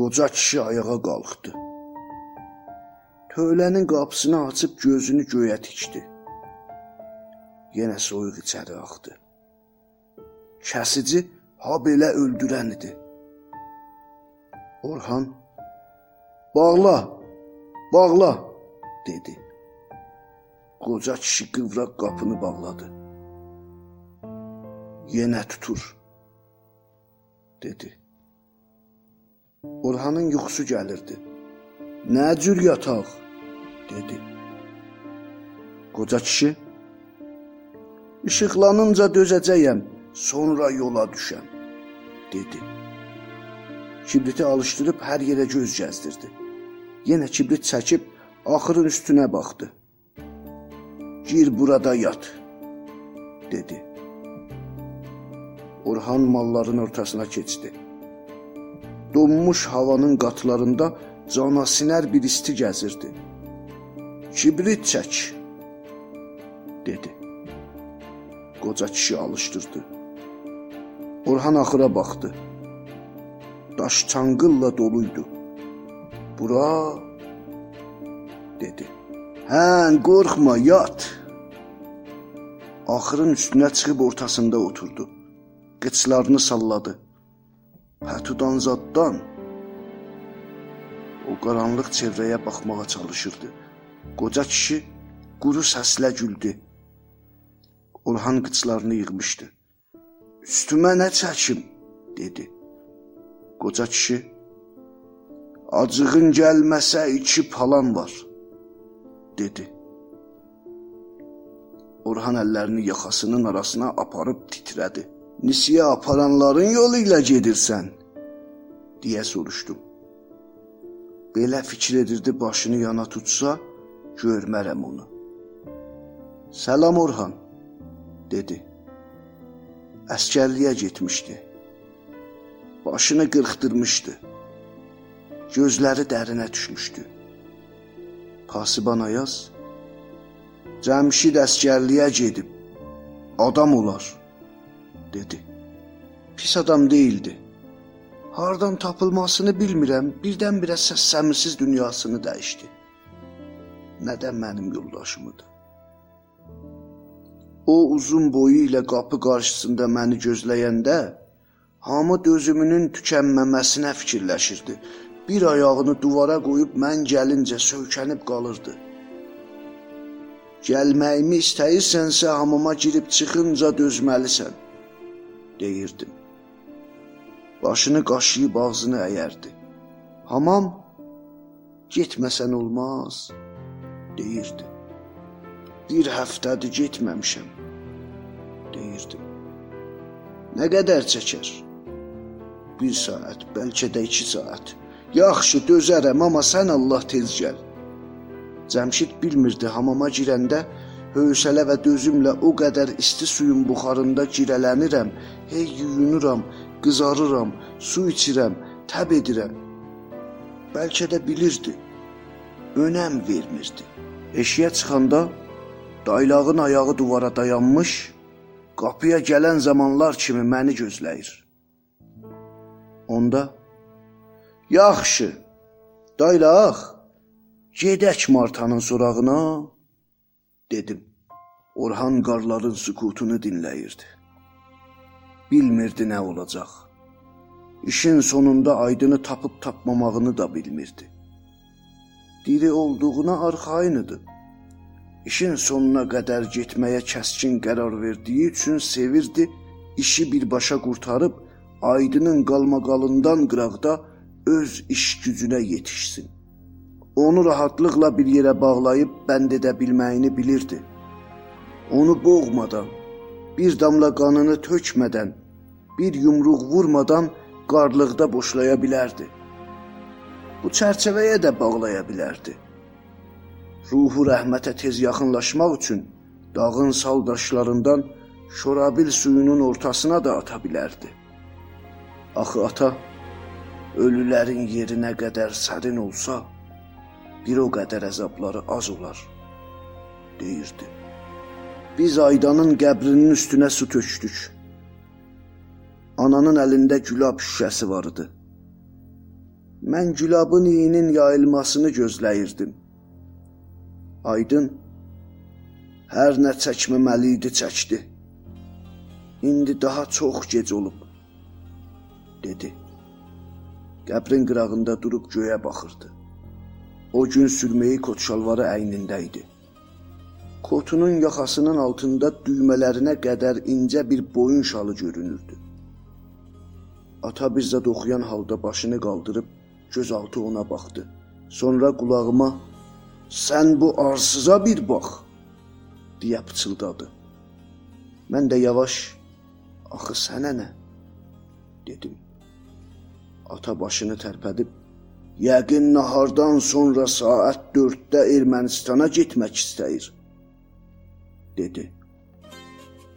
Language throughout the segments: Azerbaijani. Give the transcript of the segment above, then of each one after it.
Qoca kişi ayağa qalxdı. Tövlənin qapısını açıb gözünü göyə tikdi. Yenə soyuq içəri axdı. Kəsici ha belə öldürən idi. Orhan "Bağla, bağla" dedi. Qoca kişi qıvraq qapını bağladı. Yenə tutur dedi. Orhanın yuxusu gəlirdi. Nə cür yataq? dedi. Qoca kişi İşıqlanınca dözəcəyəm, sonra yola düşəm, dedi. Kibriti alışdırıb hər yerə göz gəzdirdi. Yenə kibrit çəkib axırın üstünə baxdı. Gir burada yat, dedi. Orhan malların ortasına keçdi. Donmuş havanın qatlarında canasinər bir isti gəzirdi. Kibrit çək, dedi. Qoca kişi alışdırdı. Orhan axıra baxdı. Daş çanqılla doluydu. Bura dedi. Hə, qorxma, yat. Axırın üstünə çıxıb ortasında oturdu. Qıçlarını salladı. Hətudan zaddan o qaranlıq çevrəyə baxmağa çalışırdı. Qoca kişi quru səslə güldü. Orhan qıçlarını yığmışdı. Üstümə nə çəkim, dedi. Qoca kişi, acığın gəlməsə iki palan var, dedi. Orhan əllərini yaxasının arasına aparıb titrədi. Nisiyə aparanların yolu ilə gedirsən? deyə soruşdum. Belə fikir edirdi başını yana tutsa, görmərəm onu. Salam Orhan, dedi. Əskərliyə getmişdi. Başını qırxdırmışdı. Gözləri dərinə düşmüşdü. Pasiban Ayaz Cəmşid əskərliyə gedib. Adam olar, dedi. Pis adam değildi. Hardan tapılmasını bilmirəm, birdən-birə səssəmirsiz dünyasını dəyişdi. Nədən mənim yoldaşımıdır? O uzun boyu ilə qapı qarşısında məni gözləyəndə hamı dözümünün tükənməməsinə fikirləşirdi. Bir ayağını duvara qoyub mən gəlincə söykənib qalırdı. Gəlməyimi istəyirsənsə hamama girib çıxınca dözməlisən, deyirdim. Başını qaşıyıb ağzını əyərdi. Hamam getməsən olmaz, deyirdi. Bir həftədir getməmişəm, deyirdim. Nə qədər çəkər? Bir saat, bəlkə də iki saat. Yaxşı, dözərəm, amma sən Allah tez gəl. Cəmşid bilmirdi hamama girəndə hövsələ və dözümlə o qədər isti suyun buxarında girələnirəm, hey yuyunuram, qızarıram, su içirəm, təb edirəm. Bəlkə də bilirdi, önəm vermirdi. Eşiyə çıxanda daylağın ayağı duvara dayanmış, qapıya gələn zamanlar kimi məni gözləyir. Onda yaxşı, daylaq Gedək Martanın sorağına, dedim. Orhan qarların sükutunu dinləyirdi. Bilmirdi nə olacaq. İşin sonunda aydını tapıb tapmamağını da bilmirdi. Diri olduğuna arxayın idi. İşin sonuna qədər getməyə kəskin qərar verdiyi üçün sevirdi, işi birbaşa qurtarıb aydının qalmaqalından qıraqda öz iş gücünə yetişsin. Onu rahatlıqla bir yerə bağlayıb bənd edə bilməyini bilirdi. Onu boğmadan, bir damla qanını tökmədən, bir yumruq vurmadan qarlıqda boşlaya bilərdi. Bu çərçivəyə də bağlaya bilərdi. Ruhu rəhmətə tez yaxınlaşmaq üçün dağın sal daşlarından şorabil suyunun ortasına da ata bilərdi. Axı ata ölülərin yerinə qədər sərin olsa, bir o qədər əzabları az olar, deyirdi. Biz Aydanın qəbrinin üstünə su tökdük. Ananın əlində gülab şüşəsi var idi. Mən gülabın iyinin yayılmasını gözləyirdim. Aydın hər nə çəkməməli idi, çəkdi. İndi daha çox gec olub, dedi. Qəbrin qırağında durub göyə baxırdı. O gün sürməyi kot şalvarı əynində idi. Kotunun yaxasının altında düymələrinə qədər incə bir boyun şalı görünürdü. Ata bizdə oxuyan halda başını qaldırıb gözaltı ona baxdı. Sonra qulağıma "Sən bu arsıza bir bax" deyə pıçıldadı. Mən də yavaş "Axı sənə nə?" dedim. Ata başını tərpədib Yəqin nahardan sonra saat 4-də Ermənistana getmək istəyir, dedi.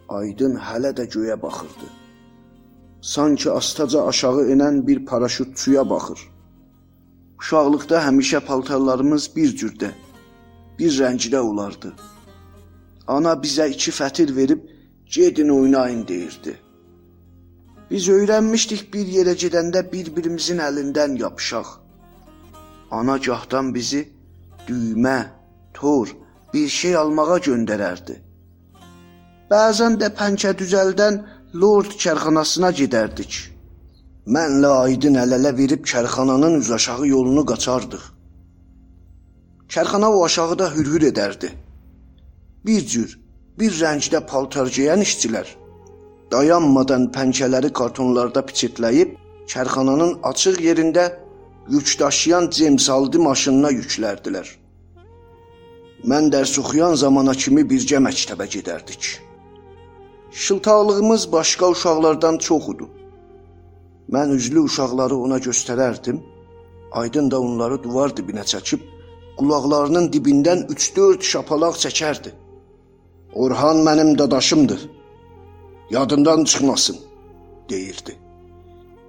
Aydın hələ də göyə baxırdı. Sanki astaca aşağı enən bir paraşütçuya baxır. Uşaqlıqda həmişə paltarlarımız bir cürdə, bir rəngdə olardı. Ana bizə iki fətir verib gedin oynayın deyirdi. Biz öyrənmişdik bir yerə gedəndə bir-birimizin əlindən yapışaq. Ana gahdan bizi düymə, tor, bir şey almağa göndərərdi. Bəzən də pəncə düzəldən Lord kərxanasına gedərdik. Mənlə Aydın əl-ələ verib kərxananın üz aşağı yolunu qaçardıq. Kərxana o aşağıda hürhür edərdi. Bir cür, bir rəngdə paltar geyən işçilər dayanmadan pəncələri kartonlarda piçitləyib kərxananın açıq yerində yük daşıyan cemsaldı maşınına yüklərdilər. Mən dərs oxuyan zamana kimi bircə məktəbə gedərdik. Şıltaqlığımız başqa uşaqlardan çox idi. Mən üzlü uşaqları ona göstərərdim. Aydın da onları divar dibinə çəkib qulaqlarının dibindən 3-4 şapalaq çəkərdi. Orhan mənim dadaşımdır. Yadından çıxmasın, deyirdi.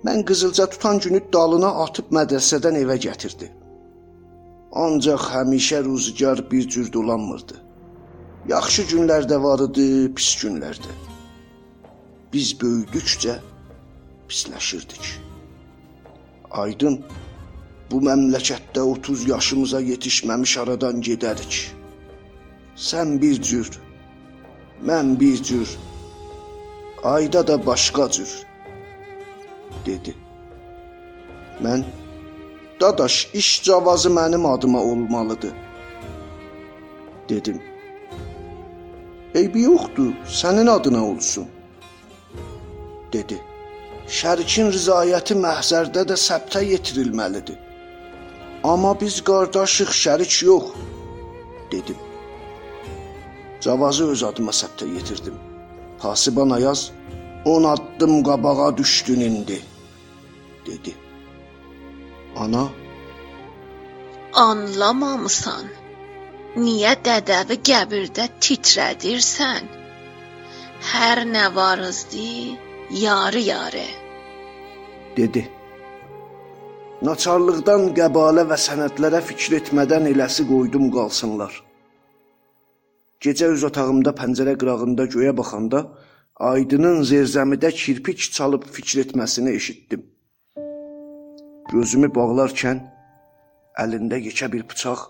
Mən qızılca tutan günü dalına atıb mədrəsədən evə gətirdi. Ancaq həmişə ruzgar bir cür dolanmırdı. Yaxşı günlərdə var idi, pis günlərdə. Biz böyüdükcə pisləşirdik. Aydın bu məmləkətdə 30 yaşımıza yetişməmiş aradan gedərik. Sən bir cür, mən bir cür, ayda da başqa cür dedi. Mən Dadaş, iş cavazı mənim adıma olmalıdır dedim. Eybi yoxdur, sənin adına olsun dedi. Şərikin rızayəti məhzərdə də səbtə yetirilməlidir. Amma biz qardaşıq, şərik yox dedim. Cavazı öz adıma səbtə yetirdim. Pasiban Ayaz 10 addım qabağa düşdün indi dedi. Ana Anlamamısan. Niyə dədəvi qəbirdə titrədirsən? Hər nə varızdı, yarı-yarı. dedi. Naçarlıqdan qəbalə və sənədlərə fikir etmədən eləsi qoydum qalsınlar. Gecə öz otağımda pəncərə qırağında göyə baxanda Aydının zerzəmidə kirpik çalıb fikir etməsini eşitdim. Gözümü bağlarkən əlində yekə bir bıçaq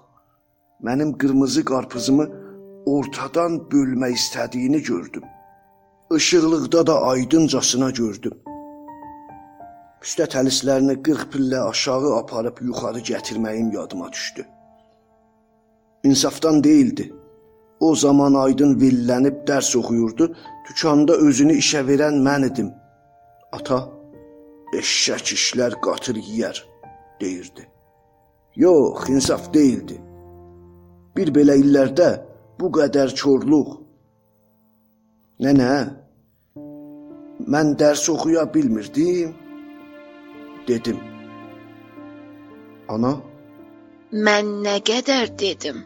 mənim qırmızı qarpızımı ortadan bölmək istədiyini gördüm. Işıqlıqda da aydıncasına gördüm. Üstə təlislərini 40 pillə aşağı aparıb yuxarı gətirməyim yadıma düşdü. İnsafdan değildi. O zaman Aydın villənib dərs oxuyurdu. Tükanda özünü işə verən mən idim. Ata, eşşək işlər qatır yeyər, deyirdi. Yox, insaf deyildi. Bir belə illərdə bu qədər çorluq. Nənə, mən dərs oxuya bilmirdim, dedim. Ana, Mən nə qədər dedim?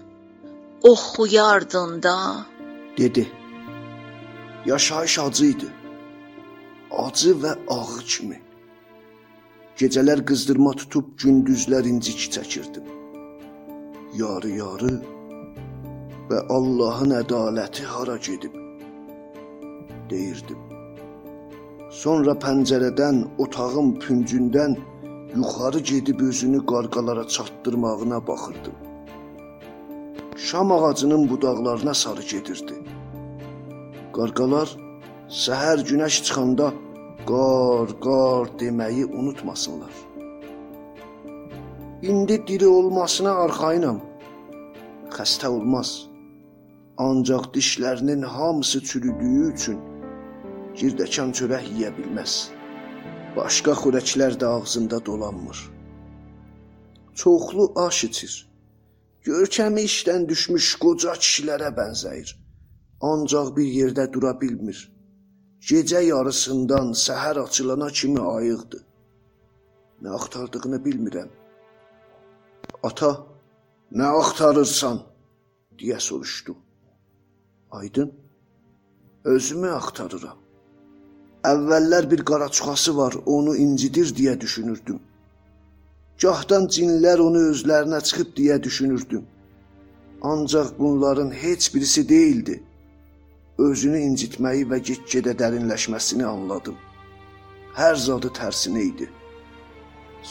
Oxuyardın da. dedi. Yaşayış acı idi. Acı və ağır kimi. Gecələr qızdırma tutub gündüzlər incik çəkirdim. yarı-yarı və Allahın ədaləti hara gedib deyirdim. Sonra pəncərədən otağın püncündən yuxarı gedib özünü qarqalara çatdırmağına baxırdım. Şam ağacının budaqlarına sarı gedirdi. Qarqalar səhər günəş çıxanda qar, qar deməyi unutmasınlar. İndi diri olmasına arxayınam. Xəstə olmaz. Ancaq dişlərinin hamısı çürüdüyü üçün girdəkan çörək yeyə bilməz. Başqa xörəklər də ağzında dolanmır. Çoxlu aş içir. Görkəmi işdən düşmüş qoca kişilərə bənzəyir. Ancaq bir yerdə dura bilmir. Gecə yarısından səhər açılana kimi ayıqdır. Nə axtardığını bilmirəm. Ata, nə axtarırsan? deyə soruşdu. Aydın, özümü axtarıram. Əvvəllər bir qaraçuxası var, onu incidir deyə düşünürdüm. Gahdan cinlər onu özlərinə çıxıb deyə düşünürdüm. Ancaq bunların heç birisi değildi özünü incitməyi və get-gedə dərinləşməsini anladım. Hər zadı tərsinə idi.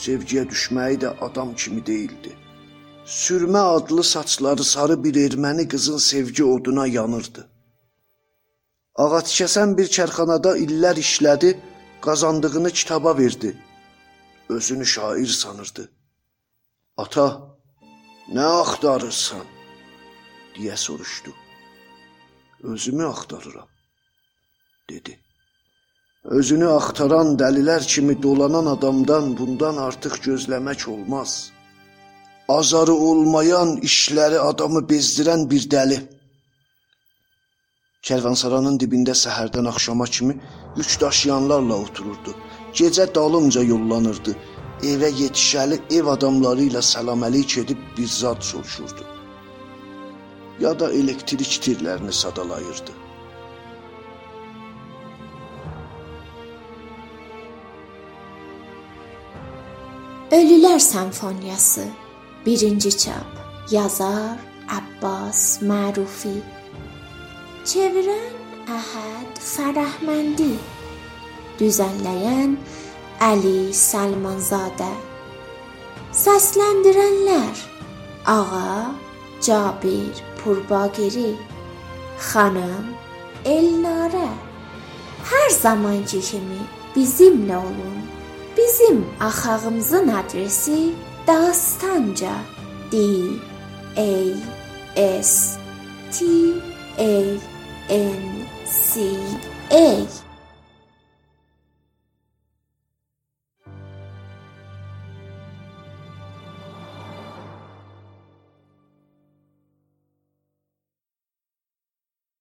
Sevgiyə düşməyi də adam kimi değildi. Sürmə adlı saçları sarı bir erməni qızın sevgi oduna yanırdı. Ağac kəsən bir kərxanada illər işlədi, qazandığını kitaba verdi. Özünü şair sanırdı. Ata, nə axtarırsan? deyə soruşdu özümü axtarıram, dedi. Özünü axtaran dəlilər kimi dolanan adamdan bundan artıq gözləmək olmaz. Azarı olmayan işləri adamı bezdirən bir dəli. Kərvansaranın dibində səhərdən axşama kimi yük daşıyanlarla otururdu. Gecə dalınca yollanırdı. Evə yetişəli ev adamları ilə salam-əlik edib bir zad soruşurdu ya da elektrik tirlərini sadalayırdı. Ölülər Senfoniyası 1-ci çap Yazar Abbas Mərufi Çevirən Əhəd Fərəhməndi Düzənləyən Əli Salmanzadə Səsləndirənlər Ağa Cabir Purbagiri Xanım Elnarə. Hər zamanki kimi bizimlə olun. Bizim axağımızın adresi Dastanca D A S T A N C A